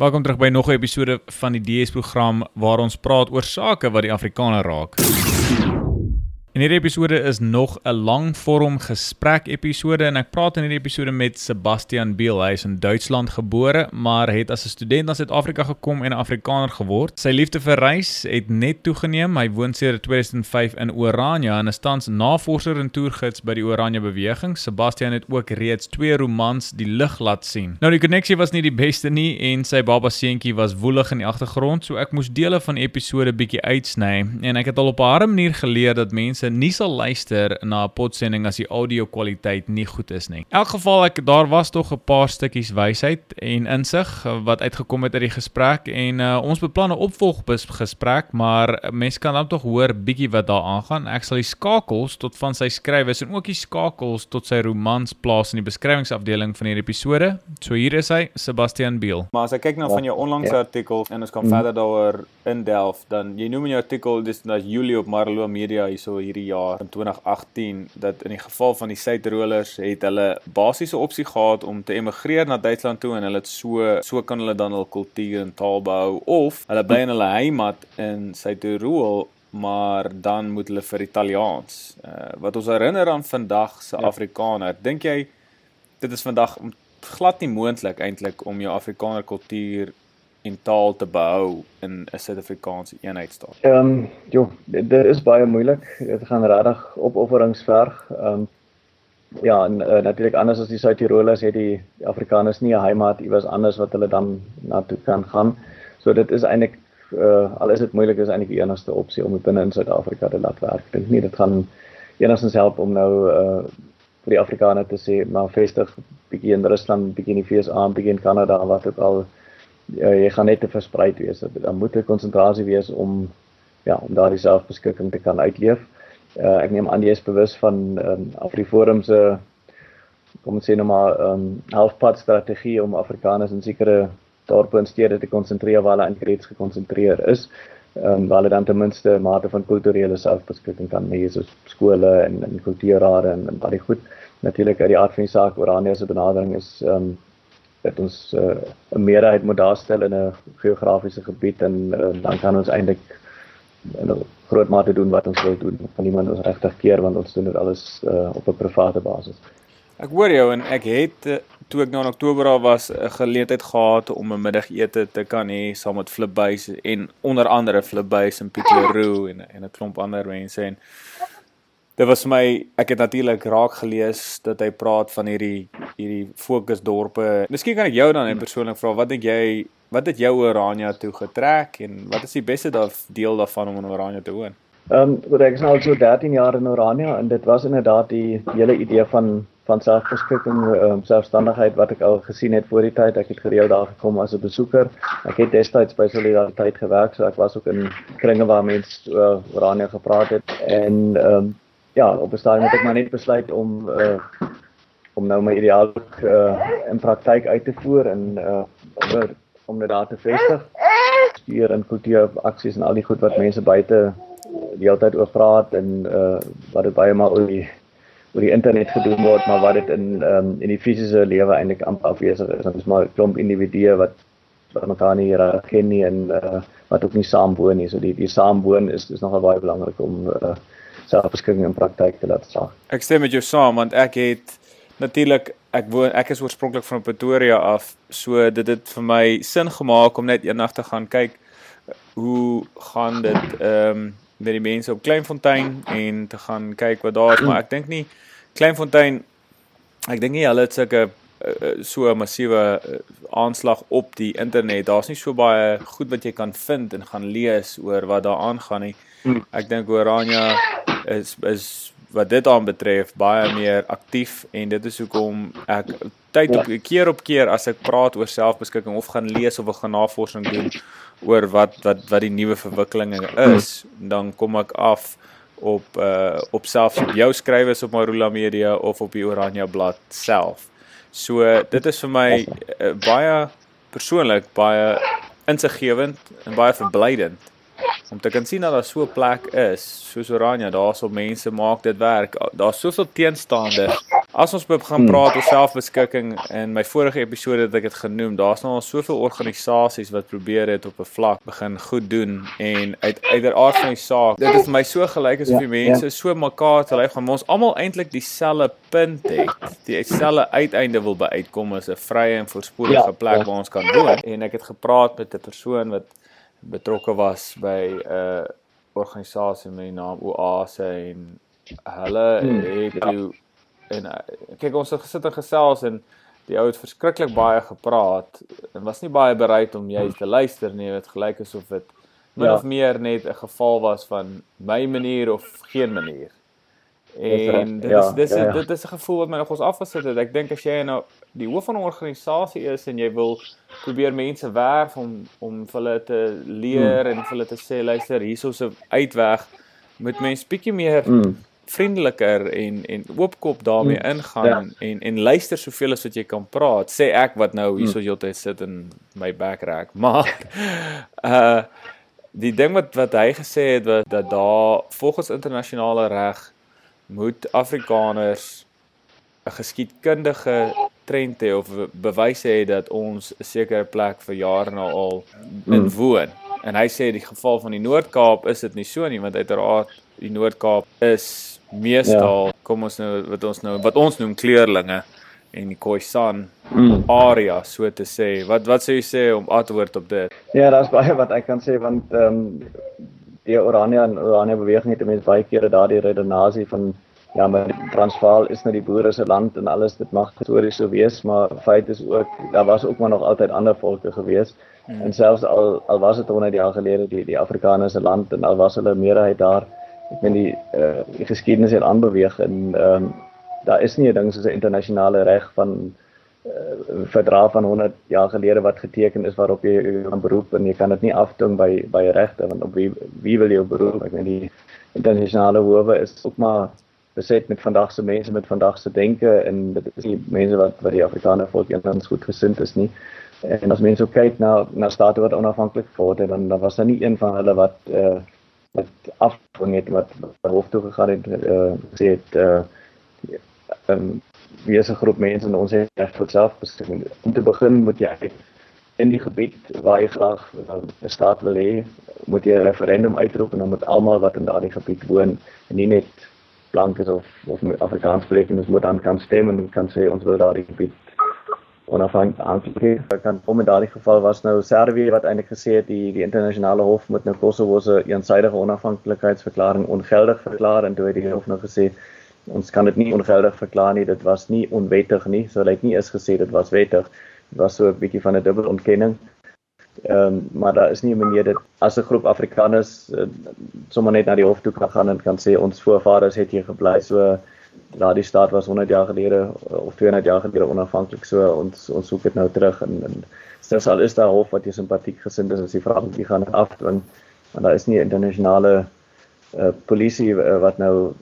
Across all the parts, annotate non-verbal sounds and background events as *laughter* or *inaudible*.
Welkom terug by nog 'n episode van die DS program waar ons praat oor sake wat die Afrikaner raak. In hierdie episode is nog 'n langvorm gesprek episode en ek praat in hierdie episode met Sebastian Biel. Hy is in Duitsland gebore, maar het as 'n student na Suid-Afrika gekom en 'n Afrikaner geword. Sy liefde vir reis het net toegeneem. Hy woon sedert 2005 in Oranje en is tans navorser en toergids by die Oranje beweging. Sebastian het ook reeds twee romans die lig laat sien. Nou die koneksie was nie die beste nie en sy baba seentjie was woelig in die agtergrond, so ek moes dele van die episode bietjie uitsny en ek het al op 'n harde manier geleer dat mense nie sal luister na 'n potsending as die audio kwaliteit nie goed is nie. In elk geval ek daar was tog 'n paar stukkies wysheid en insig wat uitgekom het uit die gesprek en uh, ons beplan 'n opvolggesprek, maar mense kan dan tog hoor bietjie wat daar aangaan. Ek sal die skakels tot van sy skrywes en ook die skakels tot sy romans plaas in die beskrywingsafdeling van hierdie episode. So hier is hy, Sebastian Biel. Maar as ek kyk na van jou onlangse ja. artikel en ons kan mm. verder daaroor indelf, dan jy noem in jou artikel dis na Julie op Marlo Media hierso hier hierdie jaar in 2018 dat in die geval van die Suidrolers het hulle basiese opsie gehad om te emigreer na Duitsland toe en hulle het so so kan hulle dan hul kultuur en taal behou of hulle bly in hulle heimat in Suidtirol maar dan moet hulle vir Italiaans. Uh, wat ons herinner aan vandag se ja. Afrikaner. Dink jy dit is vandag glad nie moontlik eintlik om jou Afrikaner kultuur en taal te behou in 'n Suid-Afrikaanse eenheidstaat? Ehm, um, ja, dit is baie moeilik. Dit gaan regtig opofferings verg. Ehm um, ja, en uh, natuurlik anders as die Suid-Tirolers het die, Afrikaners nie 'n heimat iewers anders wat hulle dan na toe kan gaan. So dit is eintlik uh al is dit moeilik is eintlik die enigste opsie om binne in Suid-Afrika te laat werk. Ek dink nie dit gaan enigstens help om nou uh vir die Afrikaners te sê maar vestig bietjie in Rusland, bietjie in die VS, bietjie in Kanada, wat ook al uh, jy gaan net te versprei wees. Dan moet 'n konsentrasie wees om ja, om daardie selfbeskikking te kan uitleef. Uh, ek neem aan jy is bewus van um, Afriforum se kom ons sê nou maar um, halfpad strategie om Afrikaners in sekere dorpe en stede te konsentreer waar hulle eintlik reeds gekonsentreer is. Ehm um, waar hulle dan ten minste mate van kulturele selfbeskikking kan hê soos skole en en kultuurrade en, en baie goed. Natuurlik uit die aard van die saak Oranje se benadering is ehm um, dat ons uh, 'n meerderheid moet daarstel in 'n geografiese gebied en uh, dan kan ons eintlik in 'n groot mate doen wat ons wil doen. Van niemand ons regtig keer want ons doen dit alles uh, op 'n private basis. Ek hoor jou en ek het toe ek nou in Oktober al was 'n geleentheid gehad om 'n middagete te kan hê saam met Flipbuys en onder andere Flipbuys en Pieter *laughs* Roo en en 'n klomp ander mense en dit was vir my ek het natuurlik raak gelees dat hy praat van hierdie hierdie fokusdorpe. Miskien kan ek jou dan persoonlik vra wat dink jy wat het jou Oranje toe getrek en wat is die beste daar deel daarvan om in Oranje te woon? Ehm um, ek is nou al so 13 jaar in Oranje en dit was inderdaad die hele idee van van selfbeskikking um, selfstandigheid wat ek al gesien het voor die tyd ek het gereeld daar gekom as 'n besoeker. Ek het destyds by Solidariteit gewerk, so ek was ook in kringe waar mense oor uh, Oranje gepraat het en ehm um, ja, op 'n stadium het ek maar net besluit om uh om nou my ideaal uh in praktyk uit te voer en uh om om dit daar te vestig. Stuur en kultuur aksies en al die goed wat mense buite die hele tyd oor praat en uh wat dit baie maar oor die oor die internet gedoen word, maar wat dit in um in die fisiese lewe eintlik amper afwesig is. Dit is maar 'n klomp individue wat wat mekaar nie hier ken nie en uh wat ook nie saam woon nie. So die die saamwoon is is nogal baie belangrik om uh selfbeskikking in praktyk te laat slaag. Ek stem met jou saam want ek het natuurlik ek woon ek is oorspronklik van Pretoria af, so dit het vir my sin gemaak om net eendag te gaan kyk hoe gaan dit ehm um, met die mense op Kleinfontein en te gaan kyk wat daar is, maar ek dink nie Kleinfontein ek dink nie hulle het sulke uh, so 'n massiewe uh, aanslag op die internet. Daar's nie so baie goed wat jy kan vind en gaan lees oor wat daar aangaan nie. Hmm. Ek dink Oranje is is wat dit aan betref baie meer aktief en dit is hoekom ek tyd op keer op keer as ek praat oor selfbeskikking of gaan lees of 'n gaan navorsing doen oor wat wat wat die nuwe verwikkelinge is, dan kom ek af op uh op selfs op jou skrywes op Marula Media of op die Oranje blad self. So dit is vir my uh, baie persoonlik baie insiggewend en baie verblydend om te kan sien dat daar so 'n plek is soos Oranje, daarso mense maak dit werk. Daar's soveel teenstande as ons begin praat oor selfbeskikking in my vorige episode het ek dit genoem, daar's nou al soveel organisasies wat probeer het op 'n vlak begin goed doen en uit uiteraard van die saak. Dit is vir my so gelyk asof ja, die mense ja. so mekaar te lyf gaan, maar ons almal eintlik dieselfde punt het. Die dieselfde uiteinde wil bereikkom as 'n vrye en voorspoedige ja, plek waar ons kan woon. En ek het gepraat met 'n persoon wat betrokke was by 'n uh, organisasie met die naam Oase en hulle hmm. het toe en uh, kyk ons het gesit en gesels en die ou het verskriklik baie gepraat en was nie baie bereid om juist te luister nie dit gelyk asof dit min ja. of meer net 'n geval was van my manier of geen manier en dit ja, is dis ja, ja. dit is 'n gevoel wat my nog ons afgesit het ek dink as jy nou die hoof van 'n organisasie is en jy wil probeer mense werf om om vir hulle te leer hmm. en vir hulle te sê luister hierso's 'n uitweg moet mens bietjie meer hmm vriendeliker en en oopkop daarmee mm. ingaan ja. en en luister soveel as wat jy kan praat. Sê ek wat nou hierso mm. heeltyd sit in my backrack. *laughs* Maar uh die ding wat wat hy gesê het was dat daar volgens internasionale reg moet Afrikaners 'n geskiedkundige trend hê of bewys hê dat ons 'n sekere plek vir jare nou al in mm. woon. En hy sê die geval van die Noord-Kaap is dit nie so nie want uiteraard die Noord-Kaap is meestal ja. kom ons nou wat ons nou wat ons noem kleurlinge en die Khoisan mm. area so te sê. Wat wat sou jy sê om antwoord op dit? Ja, daar's baie wat ek kan sê want ehm um, die Orania en Orania beweging het mense baie kere daardie redenasie van ja, maar Transvaal is nou die boere se land en alles dit mag histories so wees, maar feit is ook daar was ook maar nog altyd ander volke gewees. Mm. En selfs al al was dit 100 jaar gelede die die Afrikaners se land en al was hulle meerderheid daar ek meen die uh, die geskiedenis het aanbeweeg en ehm um, daar is nie 'n ding soos 'n internasionale reg van uh, verdrag van 100 jaar gelede wat geteken is waarop jy kan beroep en jy kan dit nie afdwing by by regte want op wie wie wil jy beroep? Ek meen die internasionale howe is ook maar beset met vandag se mense met vandag se denke en dit is nie mense wat wat die Afrikaner volk eintlik goed gesind is nie. En as mense kyk na na state wat onafhanklik geword het dan dan was daar nie een van hulle wat uh, wat afgevang het wat hof toe gegaan het uh, sê het uh um, wie is 'n groep mense en ons het reg tot selfbestemming. Om te begin moet jy in die gebied waar jy graag 'n uh, staat wil hê, moet jy 'n referendum uitroep en dan moet almal wat in daardie gebied woon en nie net blankes of of Afrikaans sprekers moet dan kan stem en kan sê ons wil daardie gebied onafhanklik kan kom in daardie geval was nou Servië wat eintlik gesê het die die internasionale hof moet nou Kosovo se eensydige onafhanklikheidsverklaring ongeldig verklaar en toe het die hof nou gesê ons kan dit nie ongeldig verklaar nie. Dit was nie onwettig nie. So lyk nie is gesê dit was wettig. Dit was so 'n bietjie van 'n dubbel ontkenning. Ehm um, maar daar is nie 'n manier dat as 'n groep Afrikaners uh, sommer net na die hof toe kan gaan en kan sê ons voorvaders het hier gebly. So daardie staat was 100 jaar gelede of 200 jaar gelede onafhanklik. So ons ons soek dit nou terug en, en selfs al is daar hof wat jy simpatiek gesind is as die vraag wie gaan dit afdwing. Want daar is nie internasionale uh, polisie uh, wat nou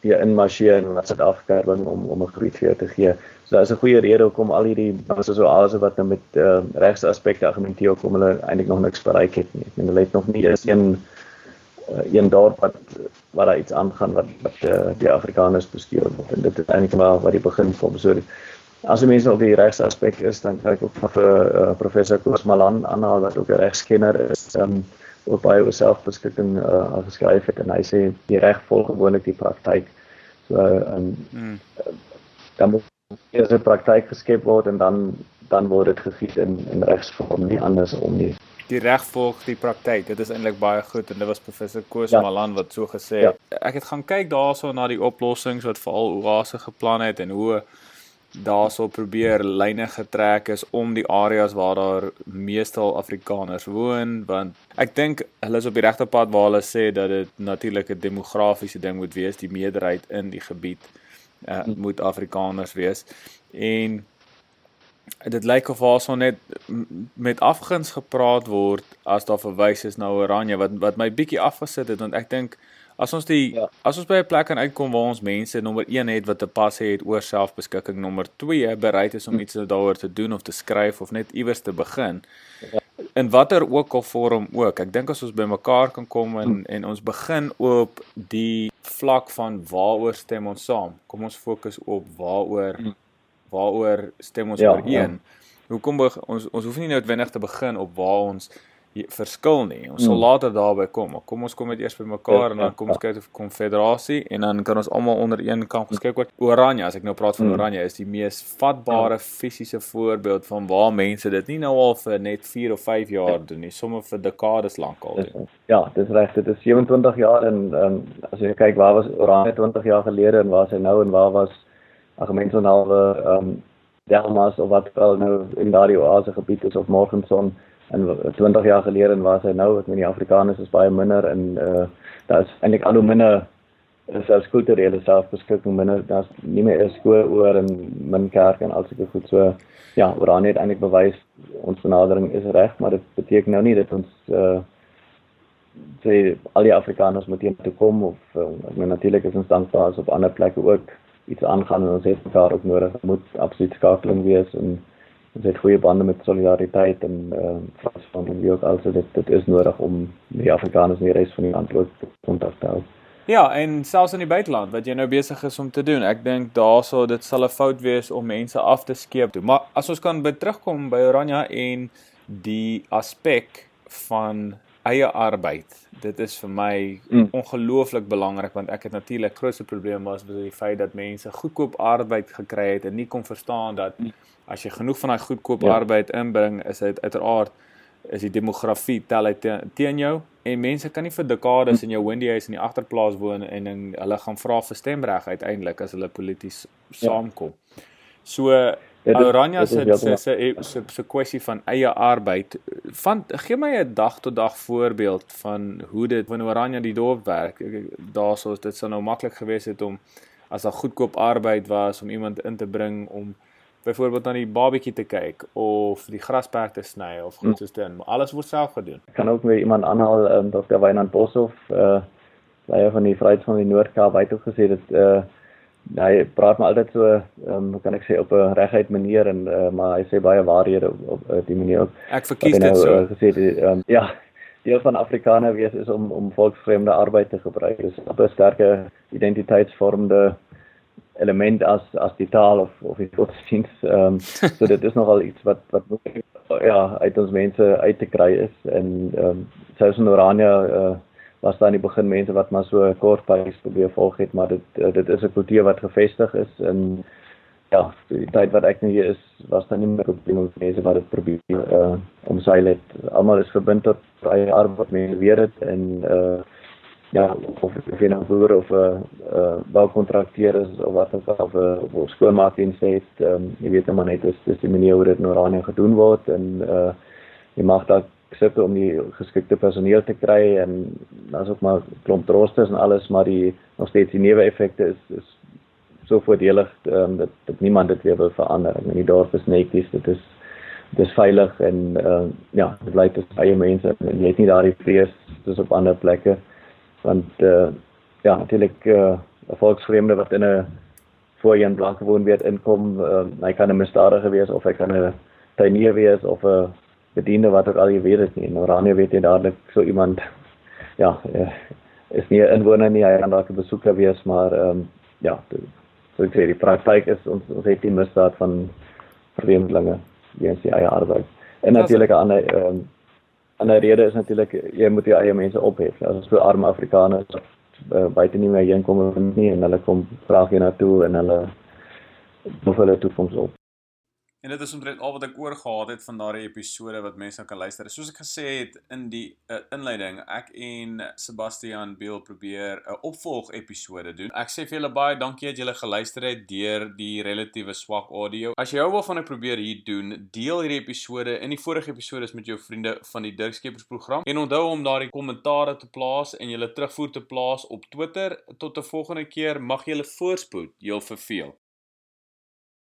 hier in marseer en wat sit afkering om om 'n gebied vir te gee. So daar is 'n goeie rede hoekom al hierdie basse so alse wat nou met uh, regsaspekte argumenteer hoekom hulle eintlik nog niks bereik het nie. Ek meen hulle het nog nie eens een uh, een dorp wat wat daar iets aangaan wat wat uh, die Afrikaners bestuur word en dit is eintlik maar wat die begin kom so as mense op die regsaspek is dan kyk ek ook vir uh, professor Koos Malan aanhaal wat ook 'n regskenner is um, op baie selfbeskikking uh, geskryf het en hy sê die reg volg gewoonlik die praktyk so um, hmm. dan moet eers 'n praktyk geskep word en dan dan word dit gefiet in in regsvorm nie anders om nie die reg volg die praktyk. Dit is eintlik baie goed en dit was professor Koos ja. Malan wat so gesê het. Ja. Ek het gaan kyk daaroor na die oplossings wat veral Oase geplan het en hoe daarso probeer lyne getrek is om die areas waar daar meestal Afrikaners woon want ek dink hulle is op die regte pad waar hulle sê dat dit natuurlik 'n demografiese ding moet wees. Die meerderheid in die gebied uh, moet Afrikaners wees. En dit lyk of haar so net met afguns gepraat word as daar verwys is na Oranje wat wat my bietjie afgesit het want ek dink as ons die ja. as ons by 'n plek kan uitkom waar ons mense nommer 1 het wat 'n pas het oor selfbeskikking nommer 2 bereid is om hm. iets daaroor te doen of te skryf of net iewers te begin ja. in watter ook al vorm ook ek dink as ons by mekaar kan kom en hm. en ons begin op die vlak van waaroor stem ons saam. Kom ons fokus op waaroor hmm. waaroor stem ons ja, ooreen. Ja. Hoekom ons ons hoef nie noodwendig te begin op waar ons verskil nie. Ons sal hmm. later daarby kom. Maar kom ons kom net eers by mekaar ja, en dan kom ons kyk of konfederasie en dan kan ons almal onder een kamp geskik word. Oranje, as ek nou praat van hmm. Oranje, is die mees vatbare ja. fisiese voorbeeld van waar mense dit nie nou al vir net 4 of 5 jaar ja. doen nie, sommer vir dekades lank al doen. Ja, dis reg. Dit is 27 jaar en um, as jy kyk waar was Oranje 20 jaar gelede en waar is hy nou en waar was ag mense nou ehm um, Delmas of wat wel nou in daardie oase gebied is of Morgenson en 20 jaar gelede en waar hy nou, ek meen die Afrikaners is baie minder en uh daar is eintlik al hoe minder is as kulturele selfbeskikking minder, daar's nie meer skool oor en min kerk en al sulke goed. So ja, Oranje het eintlik bewys ons benadering is reg, maar dit beteken nou nie dat ons uh sê al die Afrikaners moet hier toe kom of uh, ek meen natuurlik is ons dankbaar as op ander plekke ook iets aangaan en ons het mekaar ook nodig, moet absoluut skakeling wees en ons het goeie bande met solidariteit en ehm uh, Fransland en wie ook al so dit dit is nodig om die Afrikaners en die res van die land ook kontak te hou. Ja, en selfs in die buiteland wat jy nou besig is om te doen. Ek dink daaroor dit sal 'n fout wees om mense af te skeep toe. Maar as ons kan by terugkom by Oranje en die aspek van eie arbeid. Dit is vir my mm. ongelooflik belangrik want ek het natuurlik grootste probleem was met die feit dat mense goedkoop arbeid gekry het en nie kon verstaan dat mm as jy genoeg van daai goedkoop ja. arbeid inbring, is dit uiteraard is die demografie tel uit teen jou en mense kan nie vir dekades in jou Windy House in die agterplaas woon en en hulle gaan vra vir stemreg uiteindelik as hulle polities ja. saamkom. So Oranje se se se se kwessie van eie arbeid van gee my 'n dag tot dag voorbeeld van hoe dit wanneer Oranje die dorp werk. Daarsoos dit sou nou maklik gewees het om as daar goedkoop arbeid was om iemand in te bring om byvoorbeeld na die babatjie te kyk of die grasperk te sny of goed hm. soos dit, maar alles word self gedoen. Ek kan ook weer iemand aanhaal, um, Dr. Wynand Boshoff, uh leier van die Vryheid van die Noord-Kaap, het ook gesê dat uh hy praat maar altyd so, ehm um, kan ek sê op 'n reguit manier en uh, maar hy sê baie waarhede op, op uh, die manier ook. Ek verkies dit nou, so. Uh, gesê ehm um, ja, deel van Afrikaner wees is om om volksvreemde arbeid te gebruik. Dis 'n sterke identiteitsvormende element as as die taal of of die godsdienst. Ehm um, *laughs* so dit is nogal iets wat wat ja, uit ons mense uit te kry is en ehm um, selfs in Oranje uh, was daar in die begin mense wat maar so kort paadjies probeer volg het, maar dit uh, dit is 'n kultuur wat gevestig is en ja, die tyd wat ek nou hier is, was daar nie meer probleme met mense wat dit probeer uh omseil het. Almal is verbind tot eie arbeid, mense weet dit en uh ja of of jy nou boer of 'n uh, uh, boukontrakteur is of wat ook al of 'n uh, skoonmaakdiens het, um, jy weet maar net dis dis die manier hoe dit nou raan gedoen word en uh jy mag dalk sukkel om die geskikte personeel te kry en daar's ook maar klomp troosters en alles maar die nog steeds die neeweffekte is is so voordelig um, dat dat niemand dit weer wil verander. Ek meen die dorp is netjies, dit is dit is veilig en uh ja, dit bly dit eie mense en jy het nie daardie vrees soos op ander plekke want uh, ja natuurlik uh, volksvreemde wat in 'n voorheen blanke woonbuurt inkom, uh, hy kan 'n misdadiger wees of hy kan 'n tuinier wees of 'n bediende wat ook al jy weet dit nie. In Oranje weet jy dadelik so iemand ja, uh, is nie 'n inwoner nie, hy kan dalk 'n besoeker wees, maar ehm um, ja, so ek sê die praktyk is ons ons het die misdaad van vreemdelinge weens die eie arbeid. En natuurlik 'n ander ehm um, ander rede is natuurlik jy moet jou eie mense ophef. As ons so arme Afrikaners uh, buite nie meer heen kom nie en hulle kom vra jy na toe en hulle beveel hulle toekoms op. En dit is omtrent al wat ek oor gehad het van daardie episode wat mense kan luister. Soos ek gesê het in die uh, inleiding, ek en Sebastian Beel probeer 'n uh, opvolg episode doen. Ek sê vir julle baie dankie dat julle geluister het deur die relatiewe swak audio. As jy hou waarvan ek probeer hier doen, deel hierdie episode in die vorige episode met jou vriende van die Dirk Skeepers program en onthou om daardie kommentaare te plaas en julle terugvoer te plaas op Twitter. Tot 'n volgende keer, mag julle voorspoed, heel verveel.